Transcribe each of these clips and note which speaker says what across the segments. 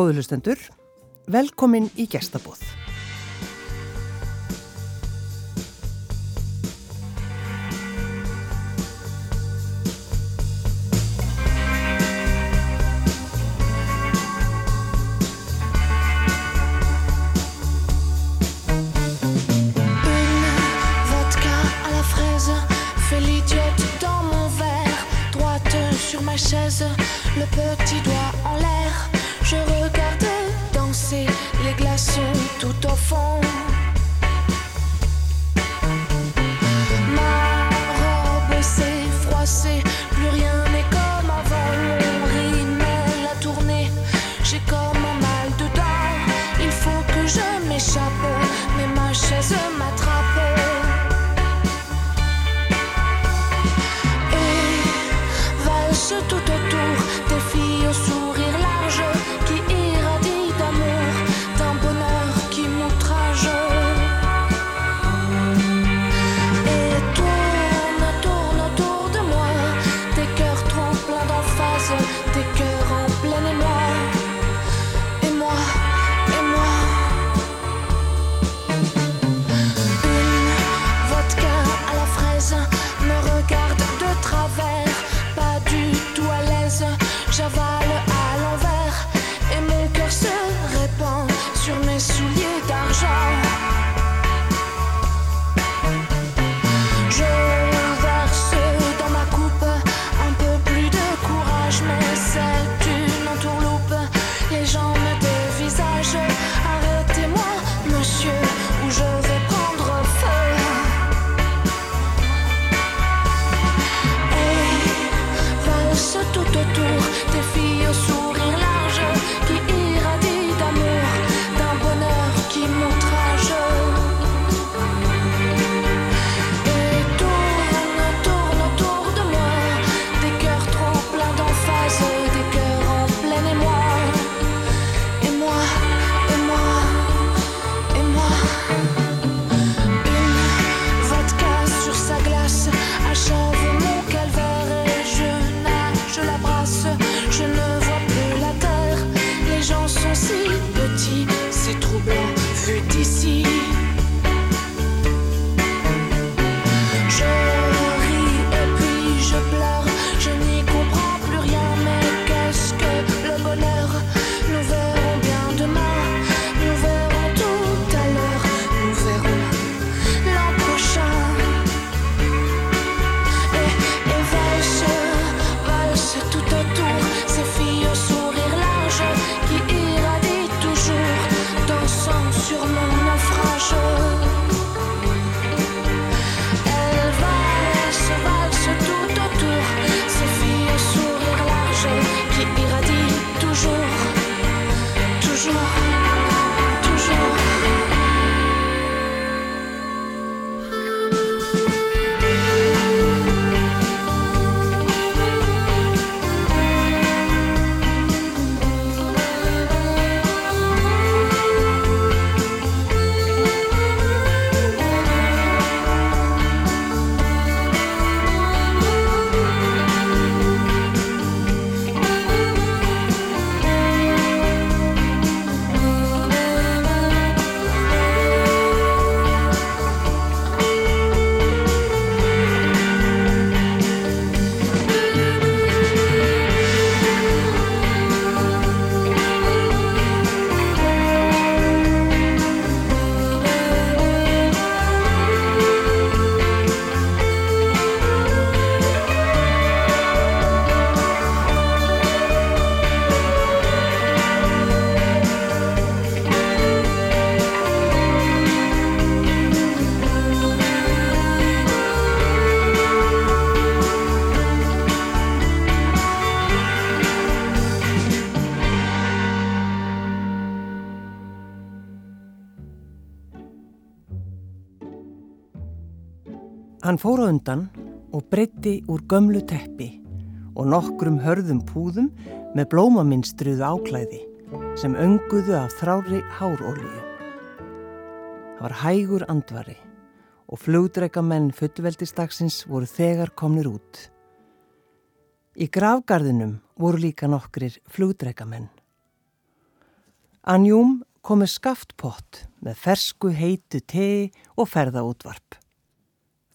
Speaker 1: Góðulustendur, velkomin í gestabóð. Hann fór á undan og breytti úr gömlu teppi og nokkrum hörðum púðum með blómaminstruðu áklæði sem önguðu af þrári hárólíu. Það var hægur andvari og flugdreika menn fullveldistagsins voru þegar komnir út. Í gravgarðinum voru líka nokkrir flugdreika menn.
Speaker 2: Anjúm komið skaftpott með fersku heitu tei og ferða útvarp.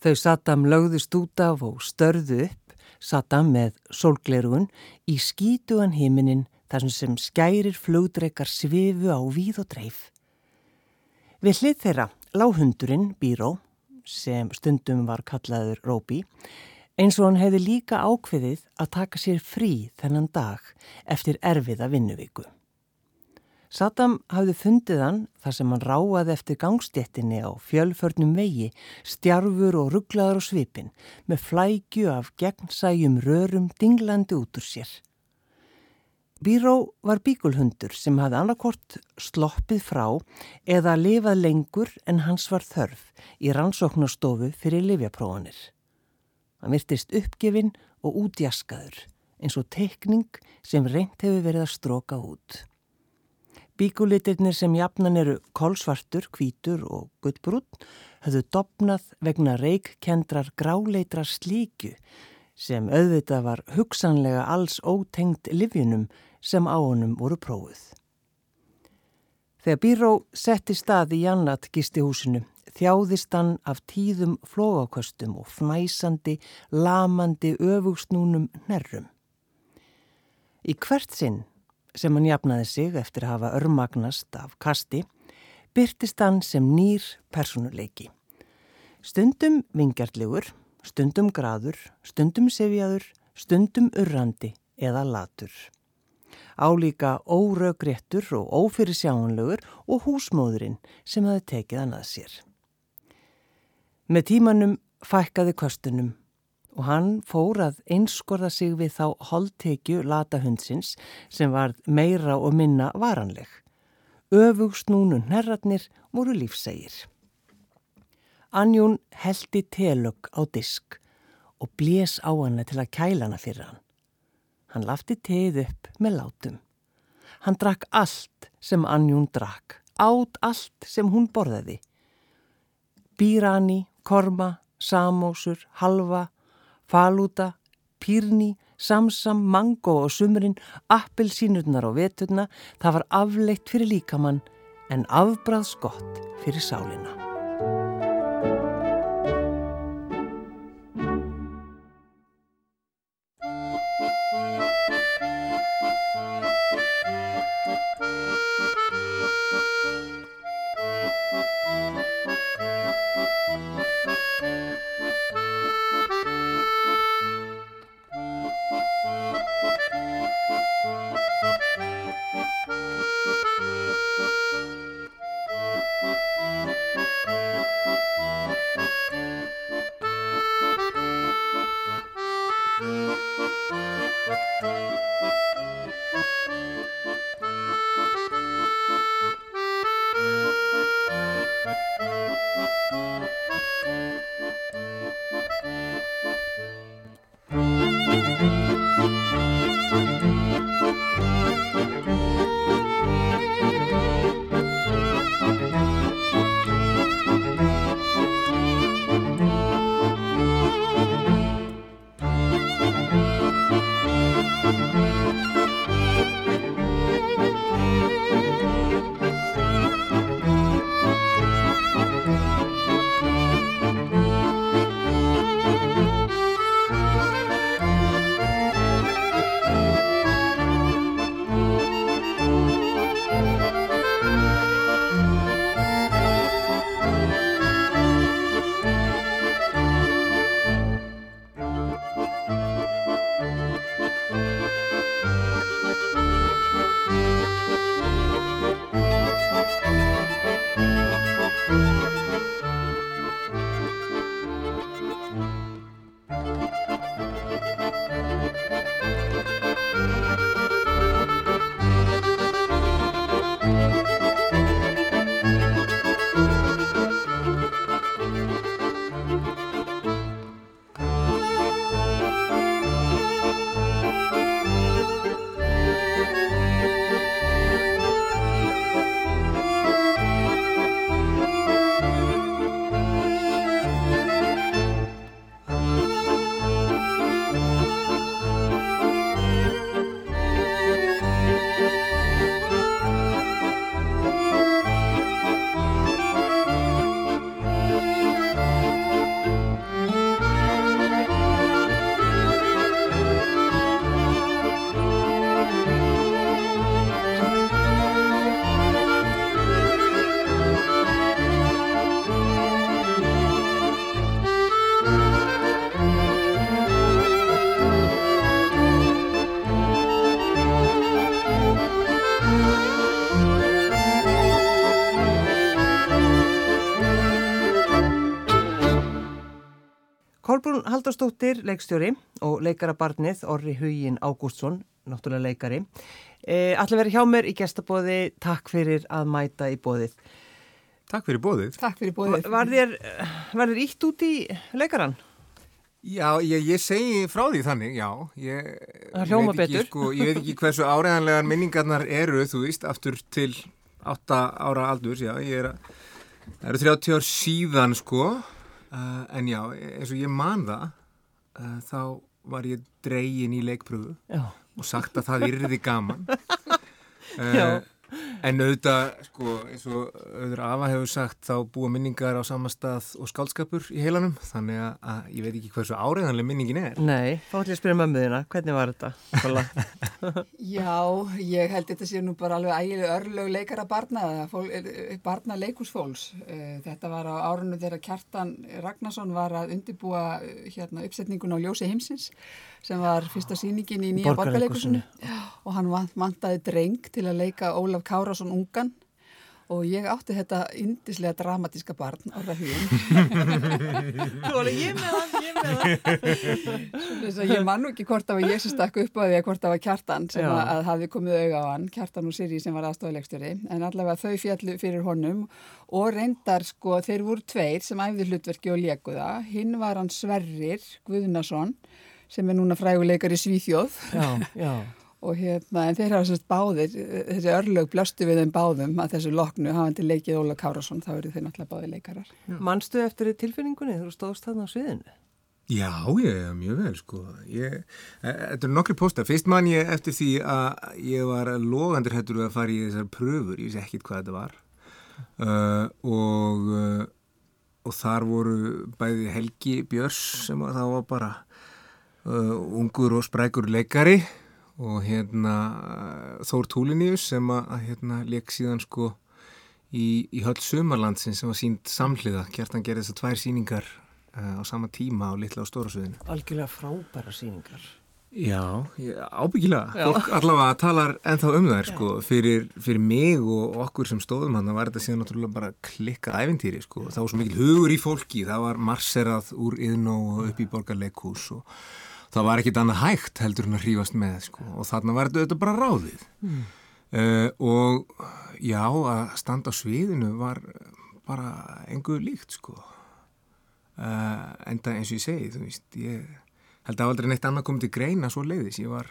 Speaker 2: Þau Saddam lögðust út af og störðu upp, Saddam með sólglerugun, í skítugan himinin þar sem skærir flugdreikar svifu á víð og dreif. Við hlið þeirra láhundurinn Bíró, sem stundum var kallaður Róbi, eins og hann hefði líka ákveðið að taka sér frí þennan dag eftir erfiða vinnuvíku. Saddam hafði fundið hann þar sem hann ráaði eftir gangstéttinni á fjölförnum vegi, stjarfur og rugglaður á svipin með flækju af gegnsæjum rörum dinglandi út úr sér. Bíró var bíkulhundur sem hafði annarkort sloppið frá eða lifað lengur en hans var þörf í rannsóknarstofu fyrir livjaprófanir. Hann virtist uppgefin og útjaskaður eins og teikning sem reynt hefur verið að stróka út. Bíkulitirnir sem jafnan eru kolsvartur, kvítur og guttbrún höfðu dopnað vegna reikkendrar gráleitra slíku sem auðvitað var hugsanlega alls ótengt livjunum sem á honum voru prófuð. Þegar Bíró setti stað í Jannat gistihúsinu þjáðist hann af tíðum flóaköstum og fnæsandi, lamandi öfugsnúnum nerrum. Í hvert sinn sem hann jafnaði sig eftir að hafa örmagnast af kasti, byrtist hann sem nýr personuleiki. Stundum vingjartlegur, stundum graður, stundum sefjaður, stundum urrandi eða latur. Álíka órögréttur og ófyrirsjáanlegur og húsmóðurinn sem hafi tekið hann að sér. Með tímanum fækkaði kostunum og hann fór að einskorða sig við þá holdtekju latahundsins sem var meira og minna varanleg. Öfugsnúnun herratnir voru lífsægir. Anjún heldi telögg á disk og blés á hana til að kæla hana fyrir hann. Hann lafti teið upp með látum. Hann drakk allt sem Anjún drakk, átt allt sem hún borðaði. Bírani korma, samósur, halva, falúta, pírni, samsam, mango og sumurinn, appelsínurnar og veturna, það var afleitt fyrir líkamann en afbræðskott fyrir sálina. Haldarsdóttir, leikstjóri og leikarabarnið Orri Hugin Ágústsson, náttúrulega leikari. E, Allir verið hjá mér í gestabóði, takk fyrir að mæta í bóðið.
Speaker 3: Takk fyrir bóðið.
Speaker 4: Takk fyrir bóðið.
Speaker 2: Var þér, var þér ítt út í leikaran?
Speaker 3: Já, ég, ég segi frá því þannig, já. Ég,
Speaker 2: Það hljóma
Speaker 3: veit ekki,
Speaker 2: betur.
Speaker 3: Sko, ég veit ekki hversu áreðanlegar minningarnar eru, þú veist, aftur til 8 ára aldurs, já. Ég er að, það eru 30 ár síðan, sko. Uh, en já, eins og ég man það, uh, þá var ég dregin í leikpröfu
Speaker 2: Já.
Speaker 3: og sagt að það yrði gaman. Uh, en auðvitað, sko, eins og auðvitað Afa hefur sagt, þá búa minningar á sama stað og skálskapur í heilanum, þannig að, að ég veit ekki hversu áreðanlega minningin er.
Speaker 2: Nei, þá ætlum ég að spyrja mömmuðina, hvernig var þetta?
Speaker 4: Já, ég held þetta sé nú bara alveg ægileg örlög leikara barna, barna leikúsfólks. Eh, Þetta var á árunum þegar Kjartan Ragnarsson var að undirbúa eh, hérna, uppsetningun á Ljósi heimsins sem var fyrsta sýningin í nýja borgarleikusinu og hann vant- vantaði dreng til að leika Ólaf Kárásson ungan. Og ég átti þetta indislega dramatíska barn ára hugin.
Speaker 2: Þú var alveg ég með það, ég með
Speaker 4: að ég man nú ekki hvort var ég sem stakk upp á því að hvort það var kjartan sem að, að hafi komið auga á hann, kjartan og Siri sem var aðstofulegstöri, en allavega þau fjallu fyrir honum og reyndar sko þeir voru tveir sem æfði hlutverki og lékuða, hinn var hann Sverrir Guðnason sem er núna fræguleikar í Svíþjóð
Speaker 2: Já, já.
Speaker 4: og hérna, en þeir hafa sérst báðir, þessi örlög blöstu við þeim báðum að þessu loknu hafandi leikið Óla Kárasson, þá eru þeir náttúrulega báðir leikarar.
Speaker 2: Manstu eftir tilfinningunni þú stóðst þarna á sviðinu?
Speaker 3: Já, ég, mjög vel, sko. Ég, e- þetta eru nokkri pósta. Fyrst man ég eftir því að ég var logandur hættur að fara í þessar pröfur, ég vissi ekkit hvað þetta var. Uh, og, uh, og þar voru bæði Helgi Björs sem var, það var bara uh, ungur og sprækur leikari og hérna Þór Túliníus sem að, að hérna leik síðan sko í, í höll Sumarlandsins sem var sínt samhliða. Kjartan gerði þessar tvær síningar uh, á sama tíma á litla og stóra sviðinu.
Speaker 2: Algjörlega frábæra síningar.
Speaker 3: Já, ég- ábyggilega.
Speaker 2: Já.
Speaker 3: Fólk allavega talar ennþá um þær sko. Fyrir, fyrir mig og okkur sem stóðum hann var þetta síðan náttúrulega bara klikkað ævintýri sko. Það var svo mikil hugur í fólki. Það var marserað úr yðnó og upp í borgarleikhús og það var ekkit annað hægt heldur en að hrífast með sko. Og þarna var þetta, bara ráðið. Uh, og já, að standa á sviðinu var bara engu líkt sko. Uh, enda eins og ég segi, þú veist, ég held að aldrei neitt annað komið til greina svo leiðis. Ég var,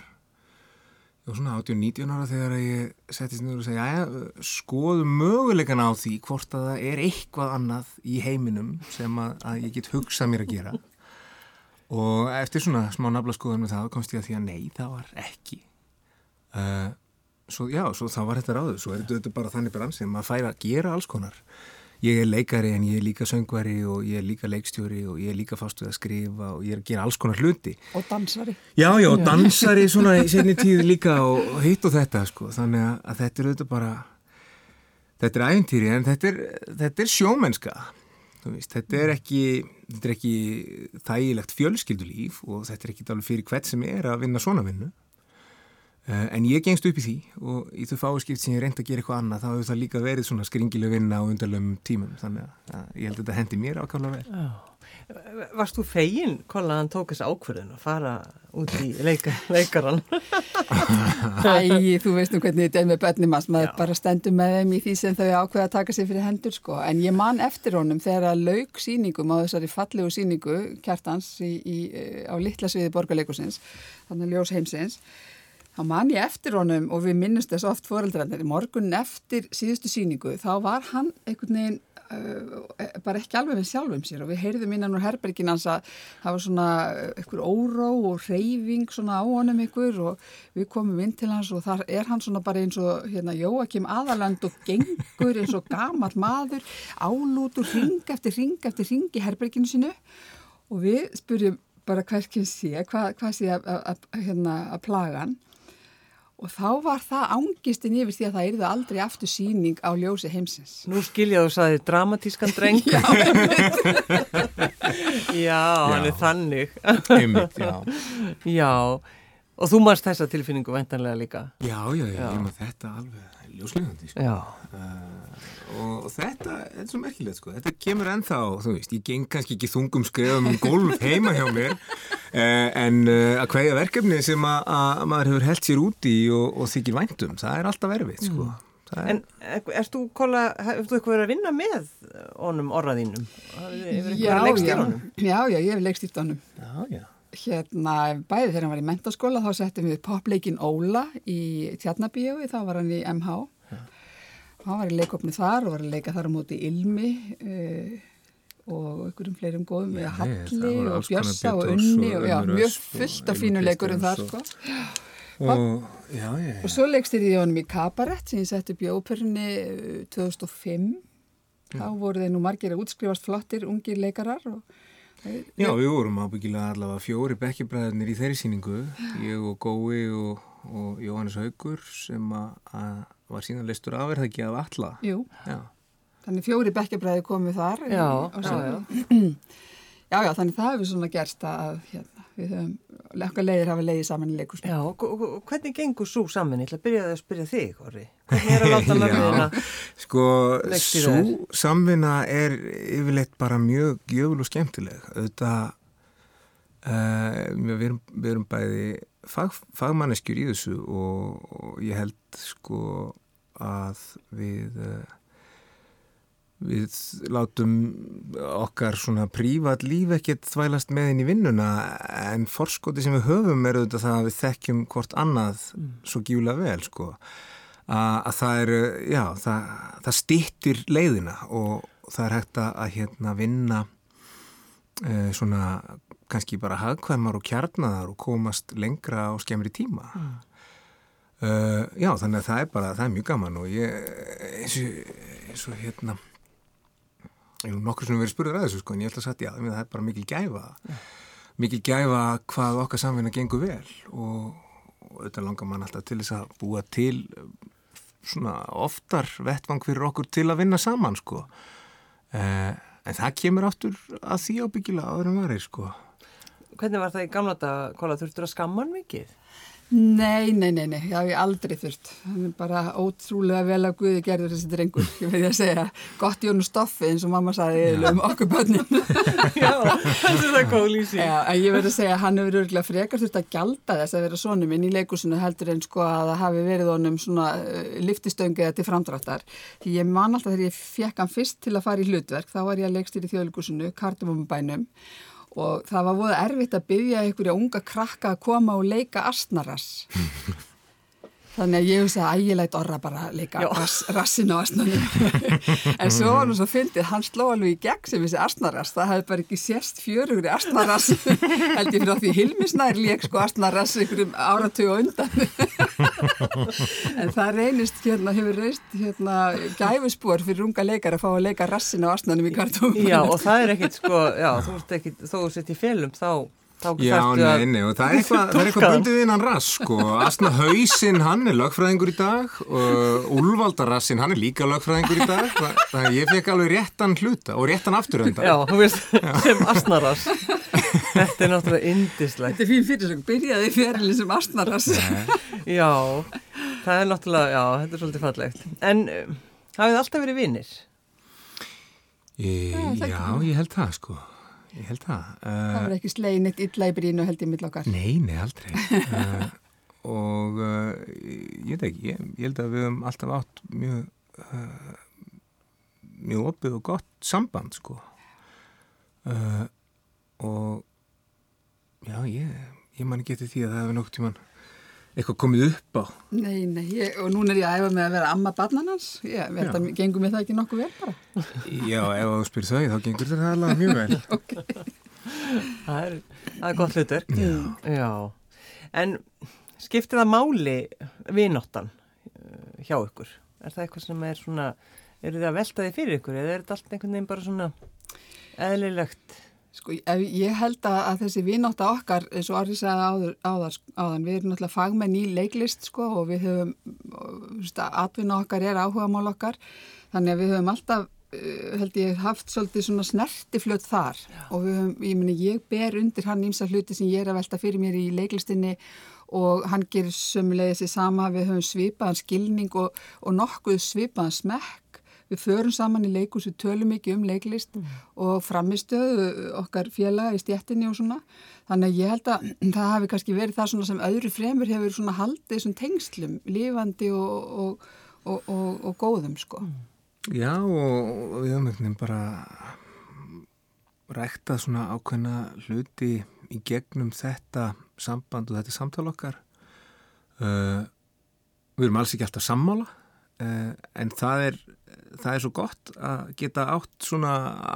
Speaker 3: ég var svona 18-19 ára þegar ég settist niður og segja, já, skoðum möguleikana á því hvort að það er eitthvað annað í heiminum sem að, að ég get hugsað mér að gera. Og eftir svona smá nafla skoðan með það komst ég að því að nei, það var ekki. Uh, svo já, svo þá var þetta ráður. Svo er þetta bara þannig brann sem að færa að gera alls konar. Ég er leikari en ég er líka söngvari og ég er líka leikstjóri og ég er líka fast við að skrifa og ég er að gera alls konar hluti.
Speaker 4: Og dansari.
Speaker 3: Já, já, og dansari svona í senni tíð líka og, hitt og þetta sko. Þannig að, að þetta er auðvitað bara, þetta er æfintýri en þetta er, þetta er sjómennska. Veist, þetta er ekki, þetta er ekki þægilegt fjölskyldulíf og þetta er ekki alveg fyrir hvert sem er að vinna svona vinnu. Uh, en ég gengst upp í því og í þau fáiskipt sem ég reyndi að gera eitthvað annað þá hefur það líka verið svona skringileg vinna á undarlegum tímum þannig að, að ég held að þetta hendi mér ákvæmlega vel.
Speaker 2: Já. Varst þú fegin, að hann tók þessi ákverðin að fara út í leika, leikaran?
Speaker 4: Æ, þú veist nú hvernig þetta er með börnum hans, maður
Speaker 2: Já.
Speaker 4: bara stendur með þeim í því sem þau ákveða að taka sér fyrir hendur sko. En ég man eftir honum þegar að lauk síningum á þessari fallegu síningu kjartans í, í, eh, á litla sviði borgarleikusins, þannig að ljós heimsins. Þá man ég eftir honum og við minnumst þess oft foreldrarnir. Morgun eftir síðustu síningu þá var hann einhvern veginn bara ekki alveg með sjálfum sér. Og við heyrðum innan úr herbergin hans að það var svona einhver óró og reyfing svona á honum einhver og við komum inn til hans og þar er hann svona bara eins og hérna Jóakim aðaland og gengur eins og gamall maður álútur ring eftir ring eftir ring í herberginu sinu og við spurjum bara hverkinn sé, hvað, hvað sé hérna, að plaga hann og þá var það ángistin yfir því að það yrði aldrei aftur síning á ljósi heimsins.
Speaker 2: Nú skilja þú saði dramatískan dreng. Já, hann er þannig.
Speaker 3: Einmitt, já.
Speaker 2: Já, Og þú marst þessa tilfinningu vendanlega líka.
Speaker 3: Já, já, já, ég maður þetta alveg ljóslegandi, sko.
Speaker 2: Já.
Speaker 3: Uh, og þetta, er svo merkilegt, sko. Þetta kemur ennþá, þú veist, ég geng kannski ekki þungum skrifum um golf heima hjá mér, uh, en uh, að hverja verkefni sem að, að maður hefur held sér úti og, og þykir væntum, það er alltaf erfitt, sko.
Speaker 2: Mm. Er... En erst þú, Kolla, hefur þú eitthvað verið að vinna með honum orraðínum?
Speaker 4: Já, já, já, já, ég hef leikstýrt honum.
Speaker 3: Já, já
Speaker 4: hérna bæði þegar hann var í mentaskóla þá settum við popleikin Óla í Tjarnabíjói, þá var hann í MH. Hann var í leikopni þar og var að leika þar á móti Ilmi uh, og einhverjum fleirum góðum við Halli og Björsa og Unni og, og já, mjög fullt af fínu leikurum þar sko.
Speaker 3: og, já, já,
Speaker 4: og svo leikstýrði ég honum í Kabarett sem ég sett upp í óperunni 2005 þá voru þeir nú margir að útskrifast flottir ungir leikarar og
Speaker 3: Já, við vorum ábyggilega allavega fjóri bekkibræðinir í þeirri síningu, ég og Gói og, og Jóhannes Haugur sem að var síðan leistur afverð ekki af alla.
Speaker 4: Jú, já. þannig fjóri bekkibræði komið þar.
Speaker 2: Já, já,
Speaker 4: já. Já, já, þannig það hefur svona gerst að hérna, við höfum, okkar leiðir hafa leiðið saman í leikusinu.
Speaker 2: Já, og hvernig gengur svo saman? Ég ætla að byrja að spyrja þig, Orri. Hvernig er að láta mörgina?
Speaker 3: Sko, svo samvinna er yfirleitt bara mjög gjöful og skemmtileg. Þetta, uh, við, erum, við erum bæði fag, fagmanneskjur í þessu og, og ég held sko að við... Uh, við látum okkar svona prívat líf ekkert þvælast með inn í vinnuna en forskoti sem við höfum er auðvitað það að við þekkjum hvort annað mm. svo gífulega vel sko að, að það er, já, það, það stýttir leiðina og það er hægt að hérna vinna eh, svona kannski bara hagkvæmar og kjarnaðar og komast lengra á skemmri tíma mm. Uh, já, þannig að það er bara, það er mjög gaman og ég eins og, eins og hérna Ég hef nokkur sem verið spurður að þessu sko en ég held að sagt já, það er bara mikil gæfa. Mikil gæfa hvað okkar samfinna gengur vel og, og auðvitað langar mann alltaf til þess að búa til svona oftar vettvang fyrir okkur til að vinna saman sko. Eh, en það kemur áttur að því ábyggilega áður en varir sko.
Speaker 2: Hvernig var það í gamla dag, Kóla, þurftur að skamman mikið?
Speaker 4: Nei, nei, nei, nei, það hef ég aldrei þurft. Það er bara ótrúlega vel að Guði gerður þessi drengur. Ég veit að segja, gott í honum stoffi eins og mamma saði um okkur börnin.
Speaker 2: Já, þessi er það góð lýsing.
Speaker 4: Já, en ég veit að segja, hann hefur örgulega frekar þurft að gjalda þess að vera sonum minn í leikusinu heldur en sko að það hafi verið honum svona uh, liftistöngið til framdráttar. Því ég man alltaf þegar ég fekk hann fyrst til að fara í hlutverk, þá var ég að leikstýri þjóðleikusinu, Kardumumabænum og það var voða erfitt að byggja einhverja unga krakka að koma og leika astnaras Þannig að ég hugsa að ægilægt orra bara leika rass, rassin á asnanum. en svo var hann svo fyndið, hann sló alveg í gegn sem þessi asnarass. Það hefði bara ekki sérst fjörugri asnarass. Held ég fyrir á því Hilmisnær leik sko asnarass einhverjum áratögu undan. en það reynist hérna, hefur reynist hérna gæfuspor fyrir unga leikar að fá að leika rassin á asnanum í kartum.
Speaker 2: Já og það er ekkit sko, já þú ert ekkit, þó þú sett í félum þá
Speaker 3: Já, nei, nei, og það er eitthvað, það er eitthvað bundið innan rass, sko. Asna Hausinn, hann er lögfræðingur í dag og Úlvaldarassin, hann er líka lögfræðingur í dag. Það er, ég fekk alveg réttan hluta og réttan afturönda.
Speaker 2: Já, þú veist, sem Asnarass. Þetta er náttúrulega indislegt.
Speaker 4: Þetta er fín fyrir sem byrjaði fyrirli sem Asnarass.
Speaker 2: Já, það er náttúrulega, já, þetta er svolítið fallegt. En um, hafið alltaf verið vinnir?
Speaker 3: Já, ég held það, sko. Ég held það.
Speaker 4: Uh, það var ekki slegin eitt illa í brínu held ég mill okkar.
Speaker 3: Nei, nei, aldrei. uh, og uh, ég veit ekki, ég, ég held að við höfum alltaf átt mjög, mjög opið og gott samband, sko. Og já, ég, ég man ekki eftir því að það hefur nokt tíman eitthvað komið upp á.
Speaker 4: Nei, nei, ég, og núna er ég að æfa með að vera amma barnanans. Ég veit að gengum við það ekki nokkuð vel bara.
Speaker 3: Já, ef þú spyrir þau, þá gengur þetta alveg mjög vel.
Speaker 2: okay. það, er, það er gott hlutur.
Speaker 3: Já.
Speaker 2: Já. En skiptir það máli vinnóttan uh, hjá ykkur? Er það eitthvað sem er svona, eru þið að velta þið fyrir ykkur eða er þetta allt einhvern veginn bara svona eðlilegt?
Speaker 4: Sko, ég held að þessi vinnóta okkar, og Arri sagði áður, áðan, við erum náttúrulega fagmenn í leiklist sko og við höfum, atvinna okkar er áhuga mál okkar, þannig að við höfum alltaf, held ég, haft svolítið svona snertiflöt þar Já. og við höfum, ég meni, ég ber undir hann ímsa hluti sem ég er að velta fyrir mér í leiklistinni og hann gerir sömulegið sér sama, við höfum svipaðan skilning og, og nokkuð svipaðan smekk. Við förum saman í leikus, við tölum ekki um leiklist mm. og framistöðu okkar félaga í stjettinni og svona. Þannig að ég held að það hafi kannski verið það sem öðru fremur hefur svona haldið þessum tengslum, lífandi og, og, og góðum sko. Mm.
Speaker 3: Já og við höfum einhvern veginn bara ræktað svona ákveðna hluti í gegnum þetta samband og þetta samtal okkar uh, við erum alls ekki alltaf sammála uh, en það er það er svo gott að geta átt svona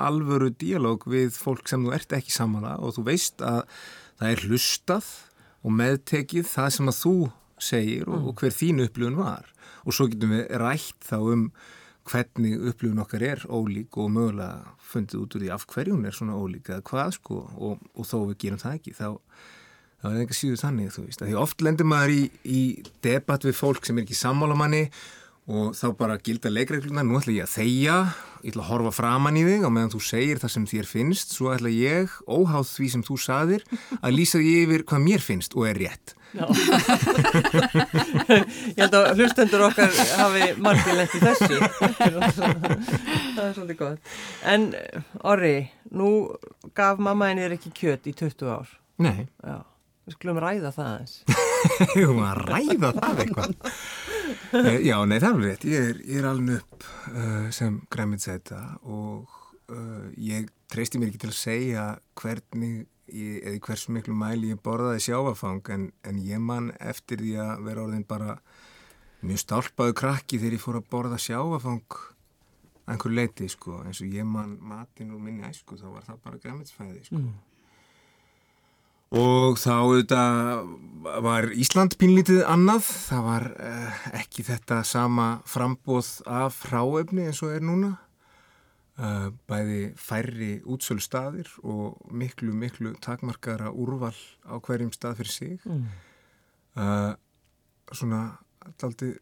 Speaker 3: alvöru díalóg við fólk sem þú ert ekki sammála og þú veist að það er hlustað og meðtekið það sem að þú segir og, og hver þín upplifun var. Og svo getum við rætt þá um hvernig upplifun okkar er ólík og mögulega fundið út úr því af hverjum er svona ólík eða hvað sko. Og, og þó við gerum það ekki þá, þá er það ekki síður þannig þú veist. Því oft lendir maður í, í debatt við fólk sem er ekki sammálamanni og þá bara gilda leikregluna, nú ætla ég að þeia, ég ætla að horfa framann í þig og meðan þú segir það sem þér finnst, svo ætla ég, óháð því sem þú saðir, að lýsa því yfir hvað mér finnst og er rétt.
Speaker 2: ég held að hlustendur okkar hafi margilegt í þessu. Það er svolítið gott. En Orri, nú gaf mamma henni ekki kjött í 20 ár.
Speaker 3: Nei.
Speaker 2: Já, við skulum ræða það eins
Speaker 3: Við skulum ræða það eitthvað Já, nei það er alveg rétt. Ég er, er alveg upp uh, sem græmiðsæta og uh, ég treysti mér ekki til að segja hvernig eða í hversu miklu mæli ég borðaði sjáfafang en, en ég man eftir því að vera orðin bara mjög stálpaðu krakki þegar ég fór að borða sjáfafang einhver leiti sko. Eins og ég man matin og minni æsku þá var það bara græmitsfæði sko. Mm. Og þá auðvitað var Ísland pínlítið annað. Það var eh, ekki þetta sama frambóð af hráefni eins og er núna. Uh, bæði færri útsölu staðir og miklu, miklu takmarkara úrval á hverjum stað fyrir sig. Mm. uh, svona alltaf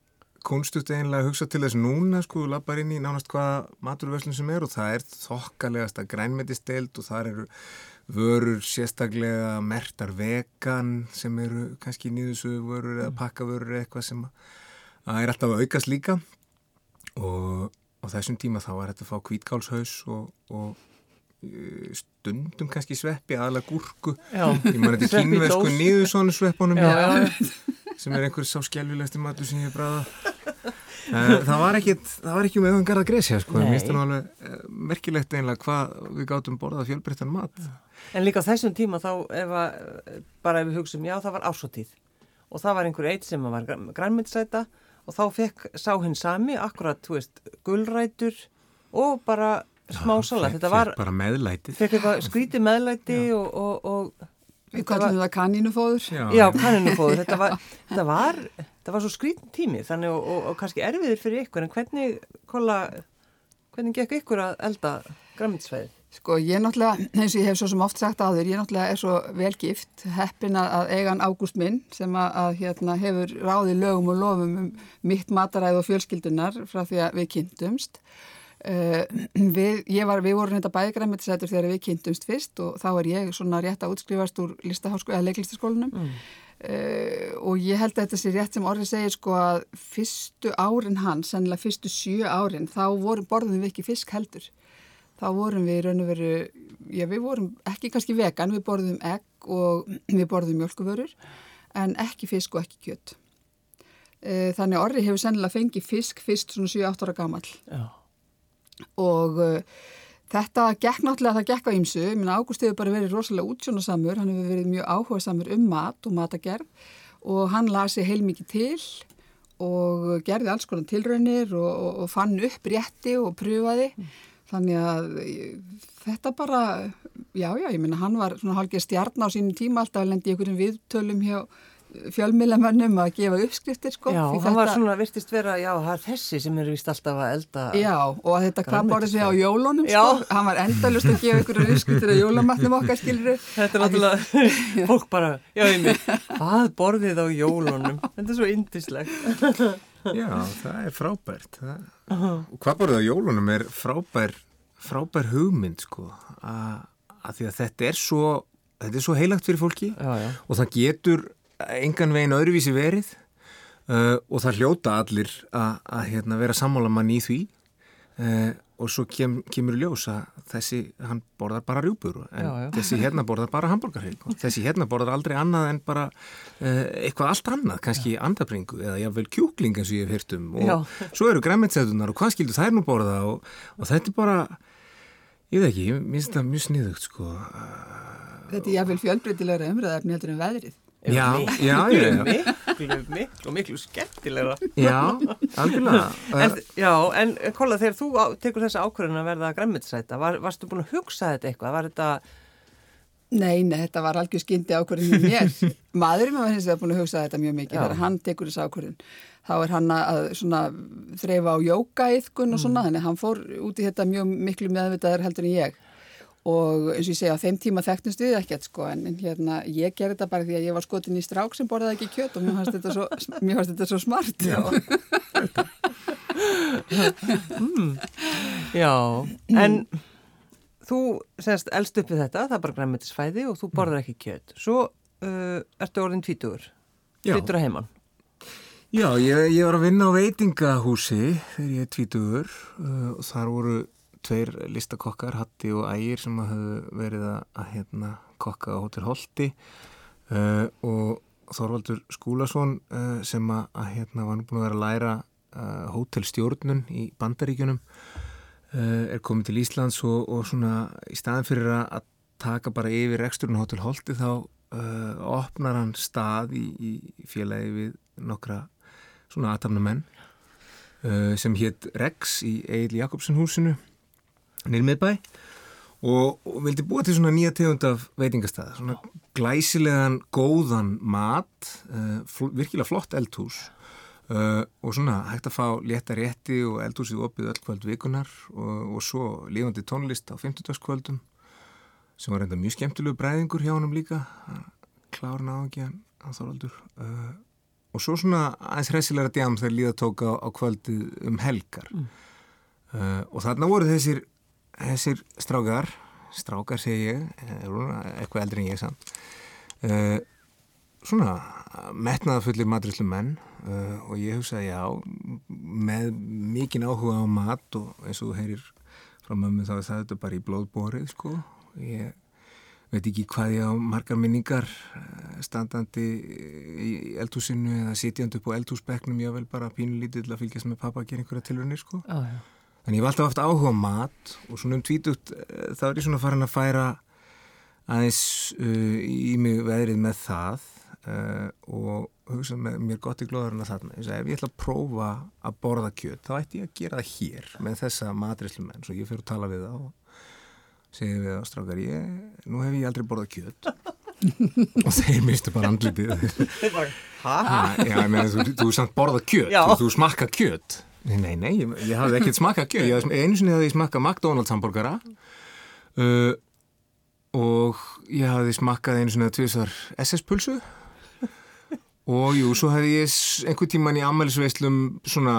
Speaker 3: konstut einlega að hugsa til þess núna sko, lappar inn í nánast hvaða maturverslun sem er og það er þokkalegast að grænmetisteild og þar eru vörur sérstaklega mertar vegan sem eru kannski nýðusu vörur eða mm. pakkavörur eitthvað sem er alltaf að aukast líka. Og á þessum tíma þá var þetta að fá kvítkálshaus og, og e, stundum kannski sveppi, aðalega gúrku. Ég maður þetta kynvesku niður svona sveppunum já, já. sem er einhver sá skjálfilegsti matur sem ég bræða það var ekki það var ekki með um garda gresja sko, mér finnst það alveg e, merkilegt einlega hvað við gáttum borðað fjölbreyttan mat.
Speaker 2: En líka á þessum tíma þá ef að, bara ef við hugsaum, já það var ásóttíð og það var einhver eitt sem var grænmyndsæta og þá fekk sá hinn sami akkurat, þú veist, gullrætur og bara smá salat.
Speaker 3: þetta var bara meðlæti
Speaker 2: fekk eitthvað skríti meðlæti og, og, og
Speaker 4: Við kallum það kanínufóður
Speaker 2: Já, já kanínufóður þetta var, þetta var, þetta var svo skrítin tími þannig og, og kannski erfiðir fyrir ykkur en hvernig kolla, hvernig gekk ykkur að elda græmiðsfæðið?
Speaker 4: Sko ég náttúrulega, eins og ég hef svo sem oft sagt aður, ég náttúrulega er svo velgift heppin að eigan Ágúst minn sem að, að hérna, hefur ráðið lögum og lofum um mitt mataræð og fjölskyldunar frá því að við kynntumst. Uh, við, var, við vorum hérna bægræmiðsætur þegar við kynntumst fyrst og þá er ég svona rétt að útskrifast úr leiklistaskólanum mm. uh, og ég held að þetta sé rétt sem orðið segir sko að fyrstu árin hans, sennilega fyrstu sjö árin, þá voru borðum við ekki fisk heldur þá vorum við í raun og veru, já við vorum ekki kannski vegan, við borðum egg og við borðum mjölkuvörur en ekki fisk og ekki kjött. E, þannig orri hefur sennilega fengið fisk fyrst svona 7-8 ára gammal og uh, þetta gekk náttúrulega, það gekk á ýmsu, minna Ágúst hefur bara verið rosalega útsjónasamur, hann hefur verið mjög áhuga samur um mat og matagerð. Og hann lasi heilmikið til og gerði alls konar tilraunir og, og, og fann upp rétti og pröfaði mm. Þannig að þetta bara, já, já, ég minna, hann var svona hálfgeir stjarn á sínum tíma. Alltaf lendi ykkur viðtölum hjá fjölmillamönnum að gefa uppskriftir, sko.
Speaker 2: Já, hann þetta... var svona, virtist vera, já, það er þessi sem eru vist alltaf að elda.
Speaker 4: Já, og að þetta hvað borðið sig á jólunum, já. sko. Hann var endalust að gefa ykkur uppskriftir á jólamatnum okkar, skiluru.
Speaker 2: Þetta er náttúrulega, fólk bara, já, ég mynd, hvað borðið á jólunum? Þetta er svo indislegt.
Speaker 3: Já, það er frábært það, uh -huh. og hvað borðið á jólunum er frábær frábær hugmynd sko að, að því að þetta er svo þetta er svo heilagt fyrir fólki
Speaker 2: já, já.
Speaker 3: og það getur engan veginn öðruvísi verið uh, og það hljóta allir að hérna, vera sammála mann í því uh, og svo kem, kemur ljós að þessi, hann borðar bara rjúpur en já, já. þessi hérna borðar bara hambúrgarheil þessi hérna borðar aldrei annað en bara uh, eitthvað allt annað, kannski já. andabringu eða jável kjúkling eins og ég hef hirt um og svo eru græmitsætunar og hvað skildur þær nú borða og, og þetta er bara ég veit ekki, ég finnst það mjög sniðugt sko
Speaker 4: Þetta er jável fjölbreytilegra umröðarni heldur en veðrið
Speaker 3: Já, já, já,
Speaker 2: miklu, miklu, miklu skemmtilegra
Speaker 3: Já, algjörlega
Speaker 2: en, Já, en Kolla, þegar þú tekur þessa ákvörðun að verða græmitsæta, var, varstu búin að hugsa þetta eitthvað? Var þetta
Speaker 4: Nei, nei, þetta var algjör skyndi ákvörðin mér. Maðurinn var hins vegar búin að hugsa þetta mjög mikið. Þegar hann tekur þessu ákvörðin, þá er hann að svona, þreyfa á jókaiðkun og svona, mm. þannig hann fór út í þetta mjög miklu meðvitaðar heldur en ég og eins og ég segja á þeim tíma þekknumst við ekkert sko en, hérna ég gerði þetta bara því að ég var skotin í strák sem borðaði ekki kjött og mér fannst þetta svo, fannst þetta svo smart. Já.
Speaker 2: Mm. Já, en þú semst elst upp við þetta, það er bara græmitisfæði og þú borðar ekki kjött svo uh, ertu orðin tvítur tvítur að heimann
Speaker 3: Já, ég, ég var að vinna á veitingahúsi þegar ég er tvítur uh, og þar voru tveir listakokkar, Hatti og Ægir sem hafðu verið að, hérna, kokka á Hotel Holti uh, og Þorvaldur Skúlason uh, sem að, að hérna, var búin að vera að læra uh, hótelstjórnun í Bandaríkunum uh, er komið til Íslands og, og svona í staðin fyrir að taka bara yfir eksturinn Hotel Holti þá uh, opnar hann stað í, í félagi við nokkra svona aðtafnumenn uh, sem hétt Rex í Egil Jakobsen húsinu nýrmiðbæ og, og vildi búa til svona nýja tegund af veitingastæða, svona glæsilegan góðan mat uh, fl virkilega flott eldhús uh, og svona hægt að fá létta rétti og eldhúsið opið öll kvöld vikunar og, og svo lífandi tónlist á 50. kvöldum sem var reynda mjög skemmtilegu bræðingur hjá hann líka klárn á ekki að þorvaldur uh, og svo svona aðeins hressilega djám þegar líða tók á, á kvöldið um helgar mm. og þarna voru þessir þessir strákar strákar segi ég eh, eitthvað eldri en ég samt uh, svona metnaðafullir matrislu menn uh, og ég hugsaði já með mikinn áhuga á mat og eins og þú heyrir frá mömmu þá er það þetta bara í blóðbórið sko. Ég veit ekki hvað ég á margar minningar standandi í eldhúsinu eða sitjandi upp á eldhúsbegnum ég vel bara pínulítið til að fylgjast með pappa að gera einhverja tilvörnir sko. Ah, Þannig ég var alltaf haft áhuga mat og svona um tvítugt eh, þá er ég svona farin að færa aðeins uh, í mig veðrið með það uh, og hugsa með mér gott í glóðarinn að þarna. Ég sagði ef ég ætla að prófa að borða kjöt þá ætti ég að gera það hér með þessa matrislumenn. Svo ég fyrir að tala við það og segja við á strákar ég, nú hef ég aldrei borðað kjöt og þeir mistu bara andlitið. Hæ? Já, ég meina þú, þú samt borðað kjöt, þú, þú smakka kjöt. Nei, nei, ég, ég hafði ekkert smakað kjöt, ég, einu sinni hafði smakað McDonald's hambúrgara uh, og ég hafði smakað einu sinni að tviðsvar SS-pulsu og jú, svo hefði ég einhver tíman í ammælisveislum svona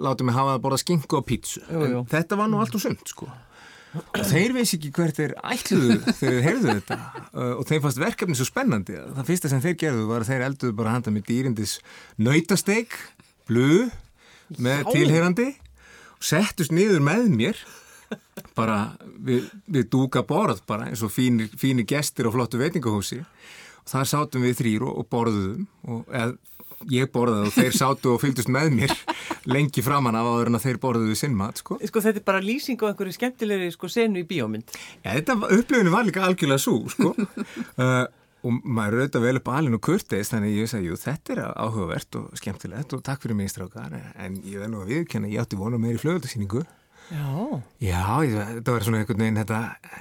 Speaker 3: látið mig hafa að borða skinku og pítsu, en þetta var nú allt og sönd, sko. Og þeir veist ekki hvert er ætluðu þegar þeir heyrðu þetta uh, og þeim fannst verkefni svo spennandi. Það fyrsta sem þeir gerðu var að þeir elduðu bara handa með dýrindis nautasteik, blöð með Já. tilheyrandi og settust niður með mér bara við, við dúka borð bara eins og fínir, fínir gestir og flottu veitingahúsi og þar sátum við þrýr og, og borðuðum og eð, ég borðaði og þeir sátu og fylgdust með mér lengi framann af áður en að þeir borðuðu sinn mat sko.
Speaker 2: sko þetta er bara lýsing á einhverju skemmtilegri sko senu í bíómynd
Speaker 3: Já þetta upplifinu var líka algjörlega svo sko uh, og maður auðvitað vel upp alveg nú kurtist þannig ég veist að jú, þetta er áhugavert og skemmtilegt og takk fyrir mig strákar. En ég verði nú að viðkjanna, ég átti vonu meir í flögutasýningu
Speaker 2: Já.
Speaker 3: Já, ég, þetta var svona einhvern veginn þetta,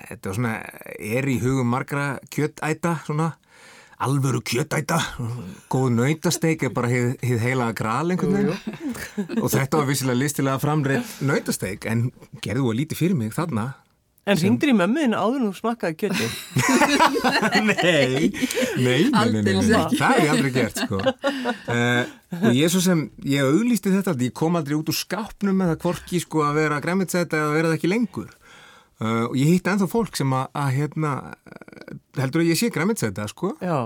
Speaker 3: þetta var svona, er í hugum margra kjöttæta svona alvöru kjöttæta góð nautasteik er bara hið heila gral einhvern veginn. og þetta var vissilega listilega framreitt nautasteik en gerðu að líti fyrir mig þarna
Speaker 2: En ringdur í mömmuðin áður nú smakkaði kjöti?
Speaker 3: nei, nei, nei, nei, það ég aldrei gert sko. Uh, og ég svo sem, ég auðlýsti þetta, ég kom aldrei út úr skápnum með það kvorki sko að vera græmitsæta eða vera það ekki lengur. Uh, og ég hitti ennþá fólk sem að, að hérna, heldur að ég sé græmitsæta sko.
Speaker 2: Já.